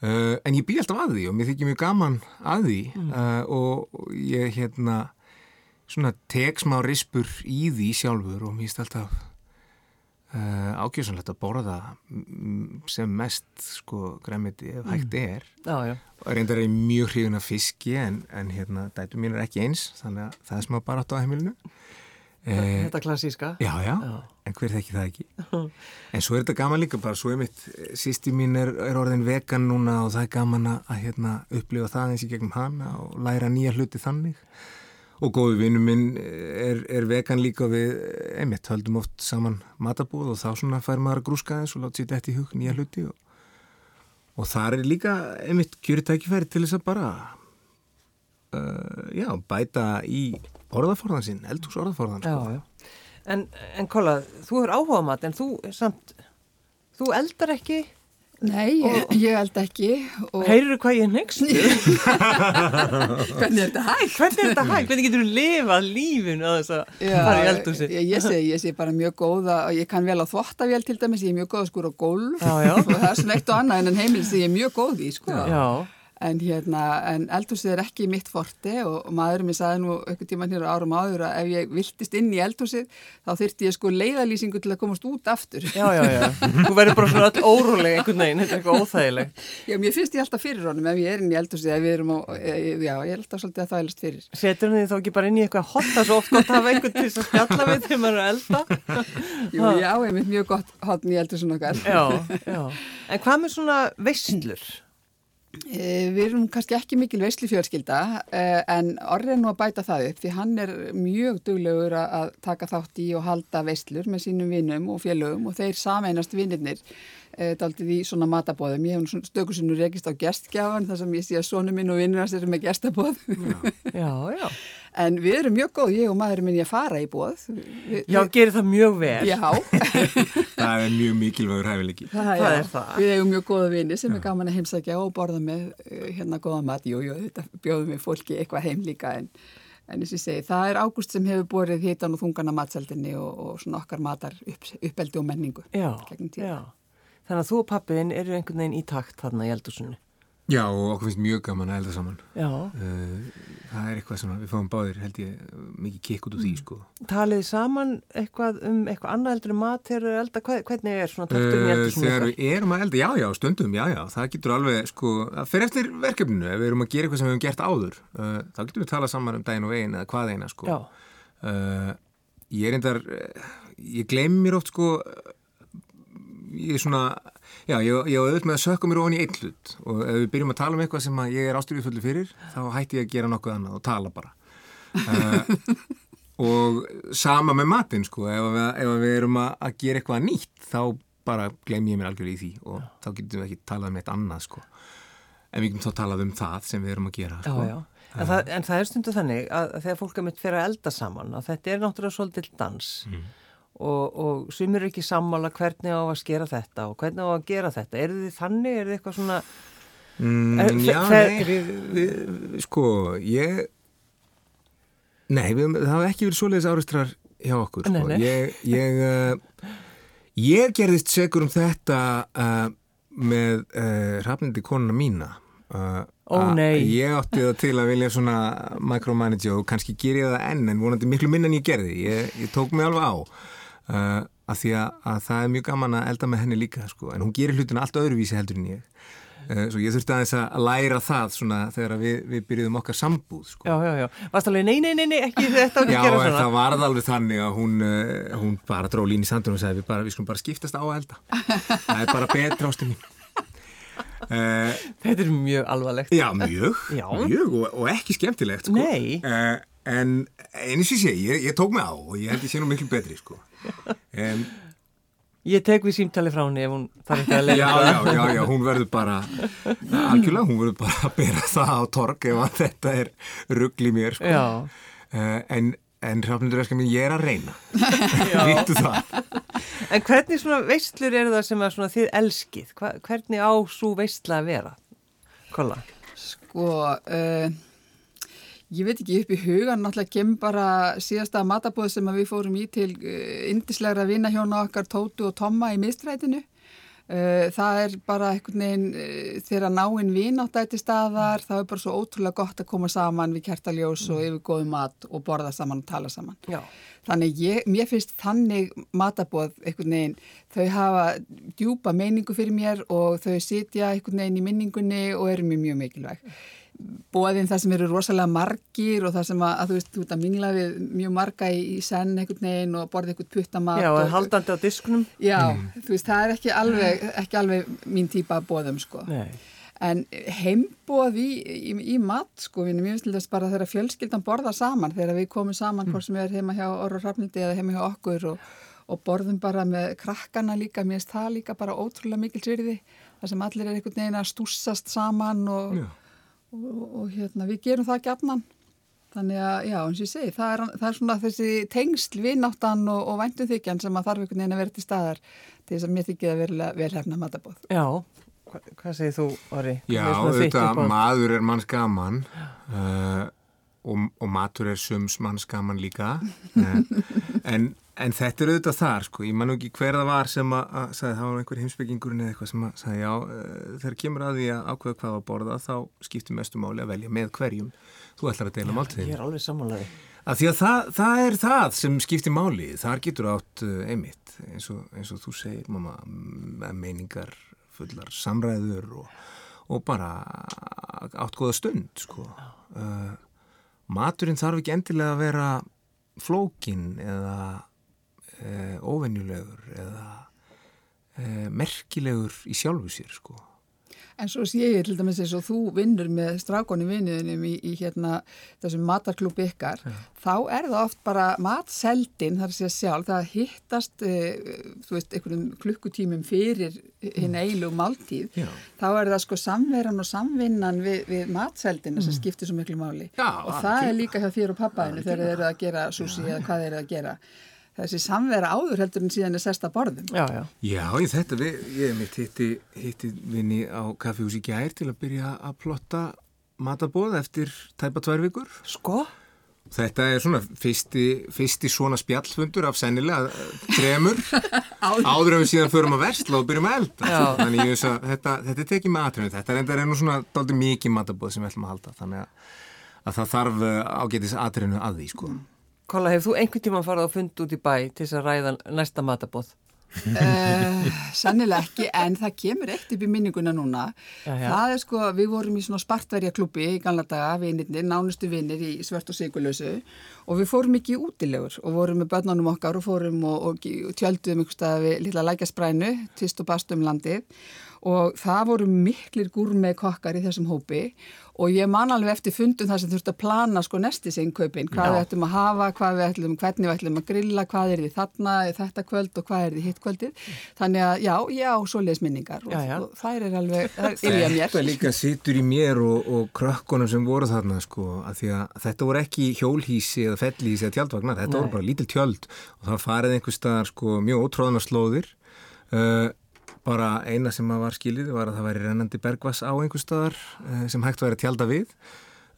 Speaker 3: Uh, en ég bý alltaf að því og mér þykir mjög gaman að því uh, og, og ég hérna svona tek smá rispur í því sjálfur og mér finnst alltaf uh, ágjössanlegt að borða mm, sem mest sko græmiti ef hægt er
Speaker 2: Já, já.
Speaker 3: og reyndar er mjög hrifin af fiski en, en hérna dætu mín er ekki eins þannig að það er smá bara á heimilinu eh,
Speaker 2: Þetta klassíska.
Speaker 3: Já, já,
Speaker 2: Já.
Speaker 3: en hver þekki það ekki En svo er þetta gaman líka bara, svo er mitt sýsti mín er, er orðin vegan núna og það er gaman að, að hérna, upplifa það eins í gegnum hana og læra nýja hluti þannig og góðu vinnu minn er, er vegan líka við, einmitt, höldum oft saman matabúð og þá svona fær maður að grúska þess og láta sér þetta í hug nýja hluti og, og þar er líka einmitt kjöritækifæri til þess að bara uh, já, bæta í orðaforðan sinn, eldhús orðaforðan
Speaker 2: Já,
Speaker 3: sko.
Speaker 2: já. En, en Kolla, þú hefur áhuga mat en þú samt, þú eldar ekki,
Speaker 4: Nei, ég, ég held ekki. Og
Speaker 2: heyrðu hvað ég nextu?
Speaker 4: hvernig er þetta hægt?
Speaker 2: Hvernig er þetta hægt? Hvernig getur þú lifað lífinu að þess að fara í eldhúsi?
Speaker 4: ég, ég, sé, ég sé bara mjög góða og ég kann vel á þvottavél til dæmis, ég er mjög góð að skúra á gólf
Speaker 2: Já, já.
Speaker 4: og það er svona eitt og annað en heimil sem ég er mjög góð í sko.
Speaker 2: Já,
Speaker 4: en hérna, en eldhúsið er ekki mitt forti og, maðurinn minn sagði nú einhvern tíman hér á árum áður að ef ég viltist inn í eldhúsið þá þyrfti ég sko leiðalýsingu til að komast út aftur
Speaker 2: já, já, já. Þú verður bara svona öll óróleg einhvern veginn, þetta er eitthvað óþægilegt.
Speaker 4: Já, mér finnst ég alltaf fyrir honum ef ég er inn í eldhúsið ef við erum á, e, já, ég er alltaf svolítið að þælast fyrir
Speaker 2: Setur henni þá ekki bara inn í eitthvað hot, það er svo oft gott að hafa einhvern til að spjalla við þegar maður er elda.
Speaker 4: Jú, já, ég mynd mjög gott hotn í eldhúsin okkar
Speaker 2: Já, já. En hvað með svona veislur?
Speaker 4: E, Við erum kannski ekki mikil veisli fjölskylda e, en orðið er nú að bæta það upp því hann er mjög duglegur að taka þátt í og halda veislur með sínum vinnum og félögum og þeir sameinast vinnirnir e, daldið í svona matabóðum. Ég hef stökusinu rekist á gestgjafan þar sem ég sé að sonu minn og vinnur hans eru með gestabóð.
Speaker 2: Já, já.
Speaker 4: en við erum mjög góð, ég og maðurinn minn ég að fara í bóð. Við,
Speaker 2: Já, gerir það mjög vel.
Speaker 4: Já,
Speaker 3: Það er mjög mikilvægur hæfileiki.
Speaker 4: það,
Speaker 2: Það
Speaker 4: já.
Speaker 2: er það.
Speaker 4: Við eigum mjög góða vini sem er gaman að heimsækja og borða með uh, hérna góða mat. Jú, jú, þetta bjóðum við fólki eitthvað heim líka en, en eins og ég segi, það er ágúst sem hefur borið hitan og þungana matseldinni og, og svona okkar matar upp, uppeldi og menningu.
Speaker 2: Já, já. Þannig að þú og pappiðin eru einhvern veginn í takt þarna í eldhúsinu.
Speaker 3: Já, og okkur finnst mjög gaman að elda saman.
Speaker 2: Já.
Speaker 3: Uh, það er eitthvað sem við fáum báðir, held ég, mikið kikk út úr því, sko.
Speaker 2: Talið saman eitthvað um eitthvað annað heldur en mat þegar að elda? Hvernig er svona í
Speaker 3: Uh,
Speaker 2: eldhúsinu?
Speaker 3: þegar við erum að elda, já, já, stundum, já, já, það getur alveg, sko, það fer eftir verkefninu, ef við erum að gera eitthvað sem við hefum gert áður, uh, þá getum við talað saman um daginn og veginn eða hvað eina, sko.
Speaker 2: Já.
Speaker 3: Uh, ég er endar, ég gleym mér oft, sko, ég er svona, já, ég, ég á auðvitað með að sökka mér ofan í einn hlut og ef við byrjum að tala um eitthvað sem ég er ástyrðiföldu fyrir, þá hætti ég að gera nokkuð annað og tala bara. Uh, og sama með matinn sko, ef við, ef við erum að, að gera eitthvað nýtt þá bara glem ég mér algjörlega í því og þá getum við ekki talað um eitt annað sko en við getum þá talað um það sem við erum að gera
Speaker 2: Já,
Speaker 3: sko.
Speaker 2: já. En það, en það er stundu þannig að, þegar fólk er mitt fyrir að elda saman að þetta er náttúrulega svolítill dans og, og sumir eru ekki sammála hvernig á að skera þetta og hvernig á að gera þetta. Eru þið þannig? Er þið eitthvað svona...
Speaker 3: mm,
Speaker 2: Er-
Speaker 3: Já, nei, við, við, sko ég nei, við, það hafa ekki verið svoleiðis áristrar hjá okkur sko.
Speaker 2: Nei, nei.
Speaker 3: ég ég, uh, ég gerðist segur um þetta uh, með uh, rafnindi konuna mína
Speaker 2: Ó,
Speaker 3: að
Speaker 2: nei.
Speaker 3: Ég átti það til að vilja svona micromanage og kannski ger ég það enn en vonandi miklu minna en ég gerði. Ég, ég tók mig alveg á uh, að því að, að það er mjög gaman að elda með henni líka sko. en hún gerir hlutina allt öðruvísi heldur en ég. Uh, svo ég þurfti aðeins að læra það svona þegar við, við byrjuðum okkar sambúð sko.
Speaker 2: Já, já, já. Varst alveg, nei, nei, nei, nei, ekki þetta
Speaker 3: Já,
Speaker 2: að gera
Speaker 3: en
Speaker 2: svona.
Speaker 3: það varð alveg þannig að hún, uh, hún bara dró lín í sandun og sagði við, bara, við skulum bara skiptast á að elda. það er bara betra ástu mín. Uh,
Speaker 2: Þetta er mjög alvarlegt.
Speaker 3: Já, mjög,
Speaker 2: Já.
Speaker 3: mjög og, og ekki skemmtilegt sko. Uh, En eins og sé, ég, ég tók mig á og ég held ég sé nú miklu betri sko. Um,
Speaker 2: Ég tek við símtali frá henni ef hún þarf ekki að
Speaker 3: Já,
Speaker 2: leiða.
Speaker 3: já, já, já, hún verður bara algjörlega, hún verður bara að bera það á torg ef að þetta er ruggl í mér sko.
Speaker 2: Já,
Speaker 3: uh, En, en Hrafnundur Eskar mín, ég er að reyna Vittu það
Speaker 2: en hvernig svona veistlur eru það sem að svona þið elskið? Hva, hvernig á svo veistla að vera? Kolla?
Speaker 4: Sko, uh, ég veit ekki upp í hugan, náttúrulega kem bara síðasta matabóð sem að við fórum í til indislegra vinahjóna okkar Tótu og Tomma í mistrætinu. Uh, það er bara einhvern veginn uh, þegar náinn vinátt ætti staðar það er bara svo ótrúlega gott að koma saman við kertaljós og yfir góðu mat og borða saman og tala saman
Speaker 2: Já.
Speaker 4: þannig ég, mér finnst þannig matabóð einhvern veginn þau hafa djúpa meiningu fyrir mér og þau sitja einhvern veginn í minningunni og eru mjög mjög mikilvæg bóðin það sem eru rosalega margir og það sem að, að þú veist, þú ert að mingla við mjög marga í, í senn einhvern veginn og borða einhvern puttamat
Speaker 2: Já,
Speaker 4: og,
Speaker 2: haldandi á diskunum.
Speaker 4: Já, þú veist, það er ekki alveg, ekki alveg mín típa að bóðum, sko.
Speaker 2: Nei.
Speaker 4: En heimbóð í, í, í mat, sko, við erum mjög slutast bara þegar fjölskyldan borða saman, þegar við komum saman, hvort sem við erum heima hjá Orra Hrafnildi eða heima hjá okkur og, og borðum bara með krakkana líka, mér finnst það líka bara ótrúlega mikil svirði, þar sem allir er einhvern veginn að stúsast saman og, og, og hérna, við gerum það gætnan. Þannig að, já, eins og ég segi, það er, það er svona þessi tengsl vinnáttan og, og væntum þykjan sem að þarf einhvern veginn að vera til staðar til þess að mér þykja að vera velhefna matabóð.
Speaker 2: Já, Hva, hvað segir þú, Orri?
Speaker 3: Já,
Speaker 2: er
Speaker 3: þetta maður er manns gaman uh, og, og matur er sums manns gaman líka. Uh, en, en þetta er auðvitað þar sko, ég man ekki hver það var sem að, að sagði, það var einhver heimsbyggingurinn eða eitthvað sem að sagði, já, uh, þegar kemur að því að ákveða hvað að borða þá skiptir mestu máli að velja með hverjum. Þú ætlar að deila
Speaker 2: Ég
Speaker 3: máltíðin
Speaker 2: er alveg sammálaði.
Speaker 3: Af því að það, það er það sem skiptir máli, þar getur átt uh, einmitt, eins og, eins og þú segir, mamma, meiningar fullar samræður og, og bara átt góða stund, sko. Uh, maturinn þarf ekki endilega að vera flókin eða uh, óvenjulegur eða uh, merkilegur í sjálfu sér, sko.
Speaker 4: En svo sé ég til dæmis eins og þú vinnur með strákonni vinniðinum í, í hérna þessum matarklúpi ykkar, þá er það oft bara matseldin þar segja sjálf, það hittast, uh, þú veist, einhvern klukkutímum fyrir hinn eilu máltíð,
Speaker 3: Já.
Speaker 4: þá er það sko samveran og samvinnan við, við matseldina sem skiptir svo miklu máli.
Speaker 3: Já,
Speaker 4: og það er líka hjá þér og pappaðinu þegar þeir eru að gera sushi eða hvað þeir eru að gera. Þessi samvera áður heldur en síðan er sesta borðum.
Speaker 2: Já, já.
Speaker 3: Já, ég þetta, við, ég hef mitt hitti, hitti vinni á kaffihús í gær til að byrja að plotta matabóð eftir tæpa tvær vikur.
Speaker 2: Sko?
Speaker 3: Þetta er svona fyrsti, fyrsti svona spjallfundur af sennilega eh, þremur áður en við síðan förum að versla og byrjum að elda.
Speaker 2: Já.
Speaker 3: Þannig ég veist að þetta, þetta er tekið með aðtrinu. Þetta er enda nú svona dálítið mikið matabóð sem við ætlum að halda. Þannig að, að það þarf eh, ágætis aðtrinu að því, sko.
Speaker 2: Kolla, hefur þú einhvern tíma farið á fund út í bæ til þess að ræða næsta matabóð?
Speaker 4: Uh, sannilega ekki, en það kemur eitt upp í minninguna núna.
Speaker 2: Já, já.
Speaker 4: Það er sko, við vorum í svona spartverja klubbi í ganla daga, vinirnir, nánustu vinir í svört og sigurlösu og við fórum ekki útilegur og vorum með börnunum okkar og fórum og, og, og tjölduðum ykkur stað við lilla lækjasprænu, tvist og bast um landið og það voru miklir gúrmei kokkar í þessum hópi og ég man alveg eftir fundum það sem þurfti að plana sko nestis innkaupin, hvað
Speaker 2: Já.
Speaker 4: við ættum að hafa, hvað við ætlum, hvernig við ætlum að grilla, hvað er því þarna, þetta kvöld og hvað er því hitt kvöldið. Þannig að já, já, svoleiðis minningar og, og þær er alveg, ylja mér.
Speaker 3: Þetta líka situr í mér og, og krökkunum sem voru þarna sko að því að þetta voru ekki hjólhísi eða fellhísi eða tjaldvagnar, þetta
Speaker 2: Nei.
Speaker 3: voru bara lítil tjöld og það farið einhver staðar sko mjög ótróðna slóðir uh, bara eina sem að var skilið var að það væri rennandi bergvass á einhver staðar uh, sem hægt væri að tjalda við.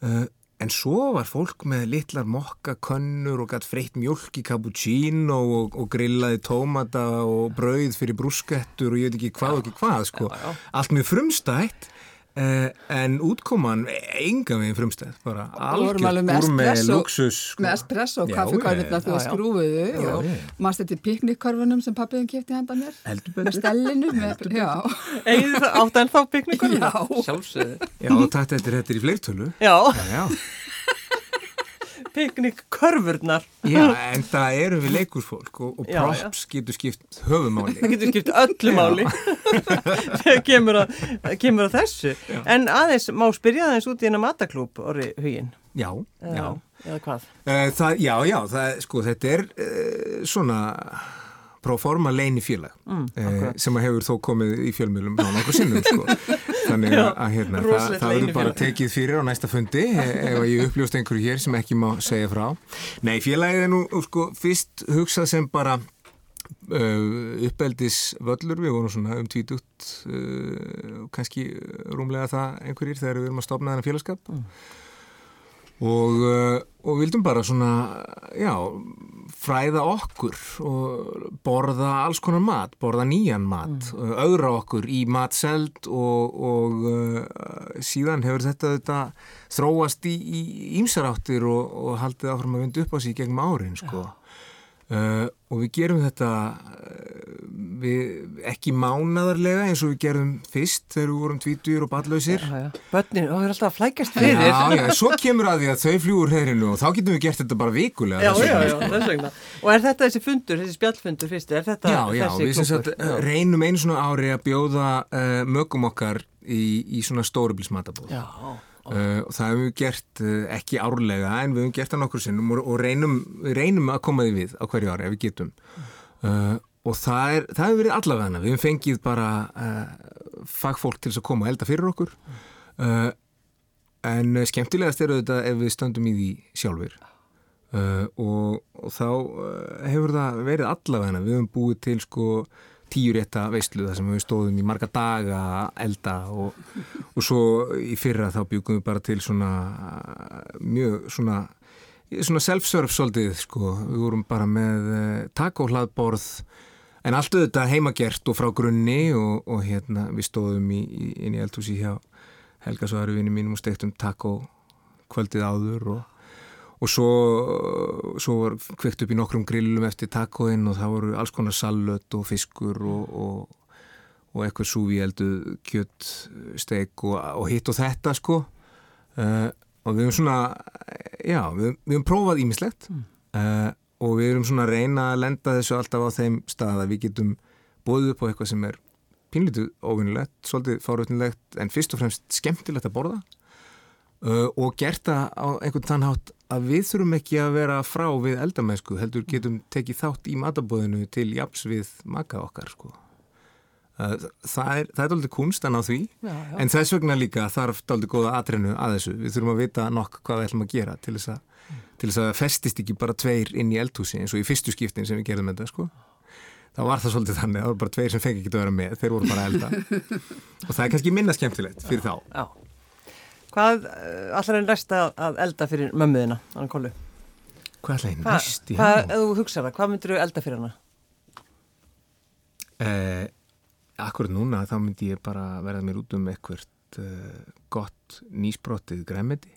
Speaker 3: Uh, en svo var fólk með litlar mokkakönnur og gætt freitt mjölk í cappuccino og, og grillaði tómata og brauð fyrir brúskettur og ég veit ekki hvað og ekki hvað sko. Allt mjög frumstætt Uh, en útkoman enga veginn frumstæð bara
Speaker 4: vorum alveg með
Speaker 3: luxus sko.
Speaker 4: Með espresso og
Speaker 3: já,
Speaker 4: þú skrúfuðu
Speaker 3: Já,
Speaker 4: og maður stætti piknikkörfunum sem pappiðin kefti handa mér. Með stellinu,
Speaker 2: það átt en þá piknikur?
Speaker 4: Já.
Speaker 2: Sjálfsögðu.
Speaker 3: já, þetta er í fleirtölu
Speaker 2: Já,
Speaker 3: já, já.
Speaker 2: piknikkörfurnar.
Speaker 3: já, en það eru við leikursfólk og, og
Speaker 2: Já,
Speaker 3: props getur skipt höfumáli
Speaker 2: Það getur skipt öllu máli þegar kemur kemur að þessu. En aðeins, má spyrja aðeins út í hennar mataklúb, orði huginn?
Speaker 3: já, já
Speaker 2: Eða hvað?
Speaker 3: Uh, það, já, já, það, sko, þetta er uh, svona proforma leini félag
Speaker 2: Mm,
Speaker 3: uh, sem að hefur þó komið í fjölmjölum á nokkuð sinnum sko. þannig að, hérna, það, það verður bara tekið fyrir á næsta fundi e- ef ég uppljóst einhverju hér sem ekki má segja frá. Nei, félagið er nú sko, fyrst hugsað sem bara uh, uppeldis völlur, við vorum svona um tvítugt uh, kannski rúmlega það einhverjir þegar við erum að stopna þennan félagskap. Og, uh, og vildum bara svona, já, fræða okkur og borða alls konar mat, borða nýjan mat, mm. auðra okkur í matseld og, og uh, síðan hefur þetta, þetta þróast í ímsaráttir og, og haldið áfram að vinda upp á sig gegnum árin sko. Uh, og við gerum þetta uh, við, ekki mánadarlega eins og við gerum fyrst þegar við vorum tvítur og ballausir
Speaker 2: Bönnin, það er alltaf að flækjast fyrir.
Speaker 3: Já, já, svo kemur að því að þau fljúur heyrinu og þá getum við gert þetta bara vikulega
Speaker 2: Já, já, já, þess vegna. Og er þetta þessi fundur, þessi spjallfundur fyrst, er þetta
Speaker 3: já, já, þessi klúpur? Já, við reynum einu svona ári að bjóða uh, mögum okkar í, í svona stórubilsmatabóð. Já Uh, og það hefum við gert uh, ekki árlega en við hefum gert það nokkur sinnum og, og reynum, reynum að koma því við á hverju ári ef við getum. Uh, og það, er, það hefur verið allavegna við hefum fengið bara fagfólk til að koma og elda fyrir okkur. En skemmtilegast er þetta ef við stöndum í því sjálfur og, og þá hefur það verið allavegna við hefum búið til sko tíu rétta veistlu þar sem við stóðum í marga daga elda og, og svo í fyrra þá byggum við bara til svona mjög svona, svona self-serve svolítið sko, við vorum bara með eh, takohlaðborð en allt auðvitað heimagert og frá grunni og, og hérna við stóðum í, inn í eldhúsi hjá Helga Svaruvinni mínum og stektum takko kvöldið áður og og svo, svo var kveikt upp í nokkrum grillum eftir tacoinn og það voru alls konar sallut og fiskur og, og, og eitthvað súvi eldu kjött, steik og, og hitt og þetta sko. Uh, og við hefum svona já, við, við hefum prófað ímislegt mm. uh, og við hefum svona reyna að lenda þessu alltaf á þeim stað að við getum bóðið upp á eitthvað sem er pínlítið óvinnilegt, svolítið fáröfnilegt en fyrst og fremst skemmtilegt að borða. Uh, og gert það á einhvern tannhátt að við þurfum ekki að vera frá við eldamæsku, heldur getum tekið þátt í matabóðinu til japs við maka okkar sko. Það er, það er aldrei kunstan á því, já, já. en þess vegna líka þarf aldrei góða atrenu að þessu. Við þurfum að vita nokk hvað við ætlum að gera til þess að, mm. til þess að festist ekki bara tveir inn í eldhúsi eins og í fyrstu skiptin sem við gerðum þetta sko. Þá var það svolítið þannig, það var bara tveir sem fengi ekki að vera með, þeir voru bara elda. og það er kannski minna skemmtilegt fyrir já, þá.
Speaker 2: Hvað eh, allar er næst að elda fyrir mömmuðina, Anna Kólu?
Speaker 3: Hvað allar er næst?
Speaker 2: Hvað, ef þú hugsaður það, hvað myndir þú elda fyrir hana?
Speaker 3: Eh, akkurat núna þá myndi ég bara verða mér út um eitthvað uh, gott nýsbrottið græmiti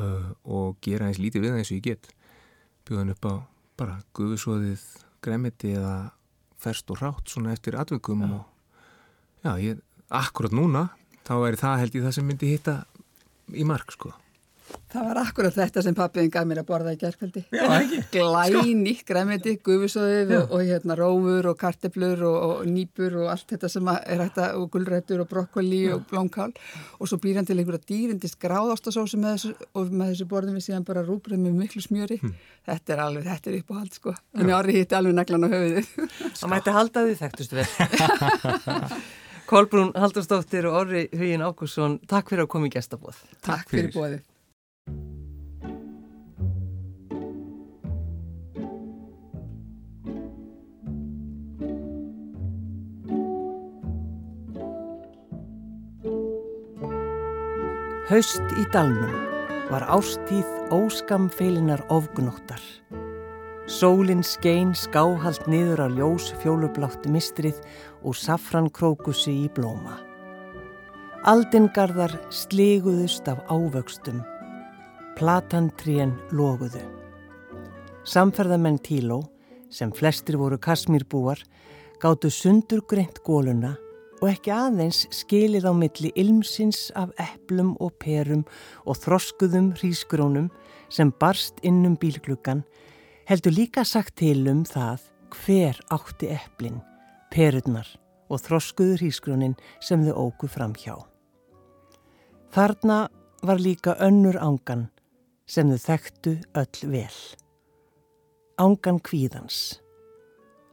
Speaker 3: uh, og gera eins lítið við það eins og ég get. Bjóðan upp á bara guðsóðið græmiti eða ferst og rátt svona eftir atveikum ja. og já, ég, akkurat núna þá er það held ég það sem myndi hitta í mark sko.
Speaker 4: Það var akkurat þetta sem pappiðin gaf mér að borða í gerðkvöldi. Glæni, græmiti, gufusóðið og, og hérna rófur og karteblur og, og nýpur og allt þetta sem er hægt að, og gullrættur og brokkoli og blómkál og svo býr hann til einhverja dýrindist gráðástasósu með þessu og með þessu borðum við síðan bara rúbrið með miklu smjöri. Hmm. Þetta er alveg, þetta er upp á hald sko. Þannig árið hitti alveg naglan á höfuðið.
Speaker 2: Það mætti halda því þekktustu vel. Kolbrún Haldurstóttir og Orri Hugin Ákusson, takk fyrir að koma í gestabóð.
Speaker 4: Takk, takk fyrir bóðið.
Speaker 2: Haust í dalnum var ástíð óskamfeilinar ofgnóttar. Sólinn skein skáhalt niður á ljós fjólublátt mistrið og safrankrókusi í blóma. Aldingarðar sliguðust af ávöxtum. Platantrén loguðu. Samferðamenn Tíló, sem flestir voru kasmírbúar, gáttu sundur greint góluna og ekki aðeins skilið á milli ilmsins af eplum og perum og þroskuðum hrísgrónum sem barst innum bílgluggan, heldur líka sagt til um það hver átti eplin perurnar og þroskuður hísgrunin sem þau ógu fram hjá. Þarna var líka önnur ángan sem þau þekktu öll vel. Ángan kvíðans.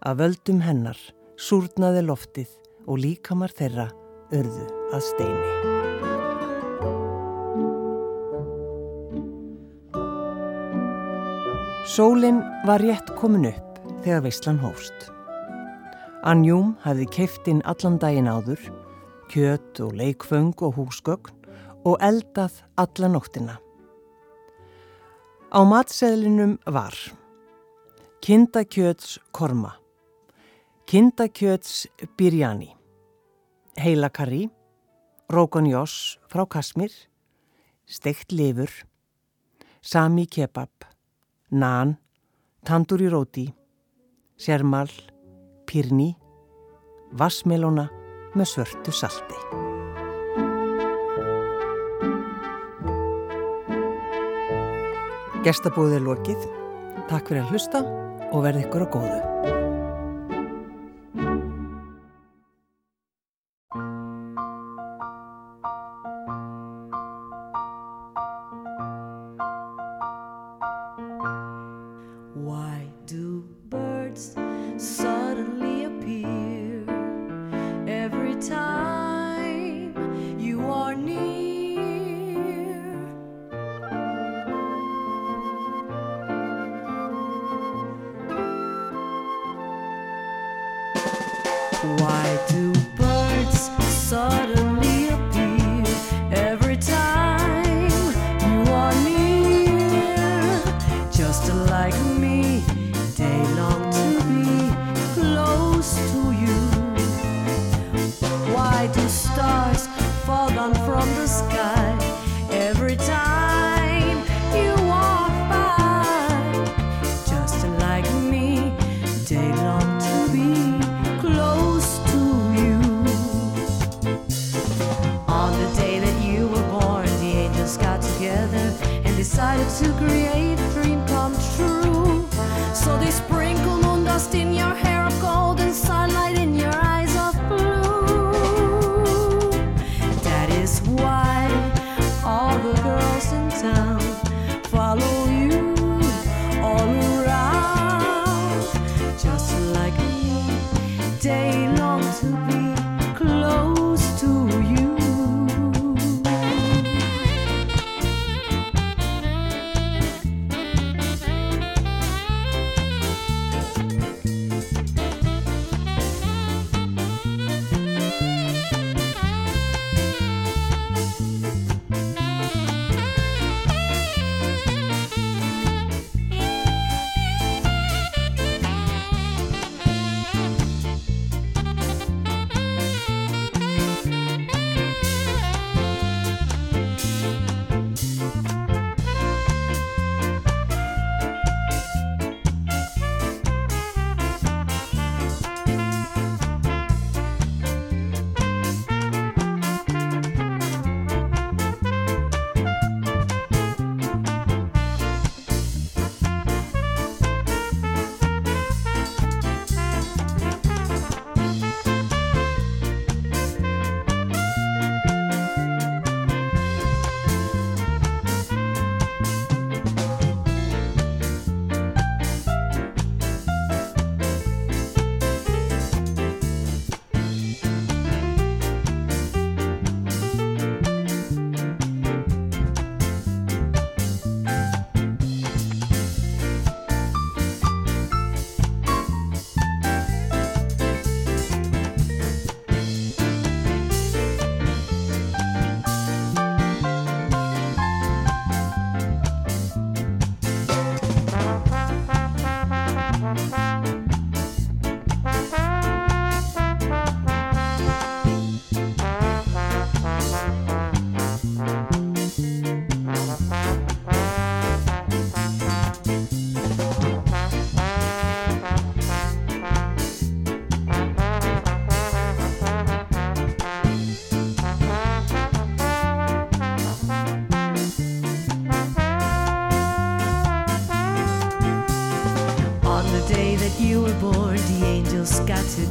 Speaker 2: Að völdum hennar súrnaði loftið og líkamar þeirra örðu að steini. Sólinn var rétt komin upp þegar veislan hóst. Anjúm hafði keift inn allan daginn áður, kjöt og leikföng og húsgögn og eldað alla nóttina. Á matseðlinum var
Speaker 5: kindakjöts korma, kindakjöts birjani, heilakari, rókonjós frá kasmir, steikt lifur, sami kebab, Naan, Tanduri Róti, Sjermal, Pirni, Vassmelona með svörtu salti. Gestabóðið er lokið. Takk fyrir að hlusta og verði ykkur á góðu. like me.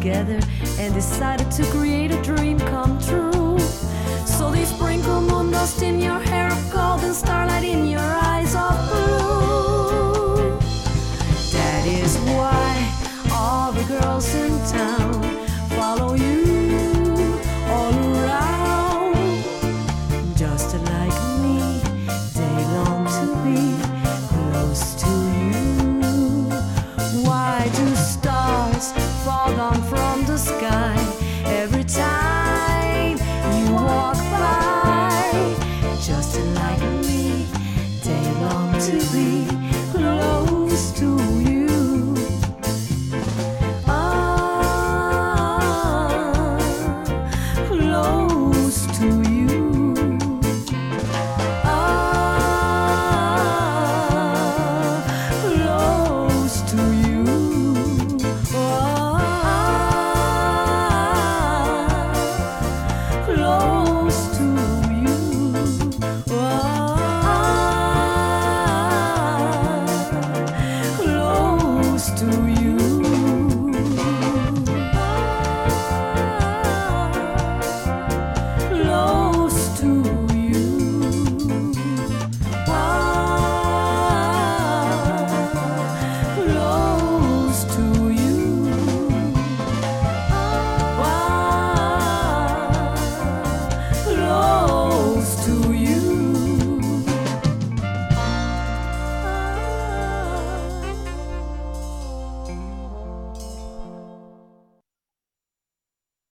Speaker 6: together and decided to create a dream.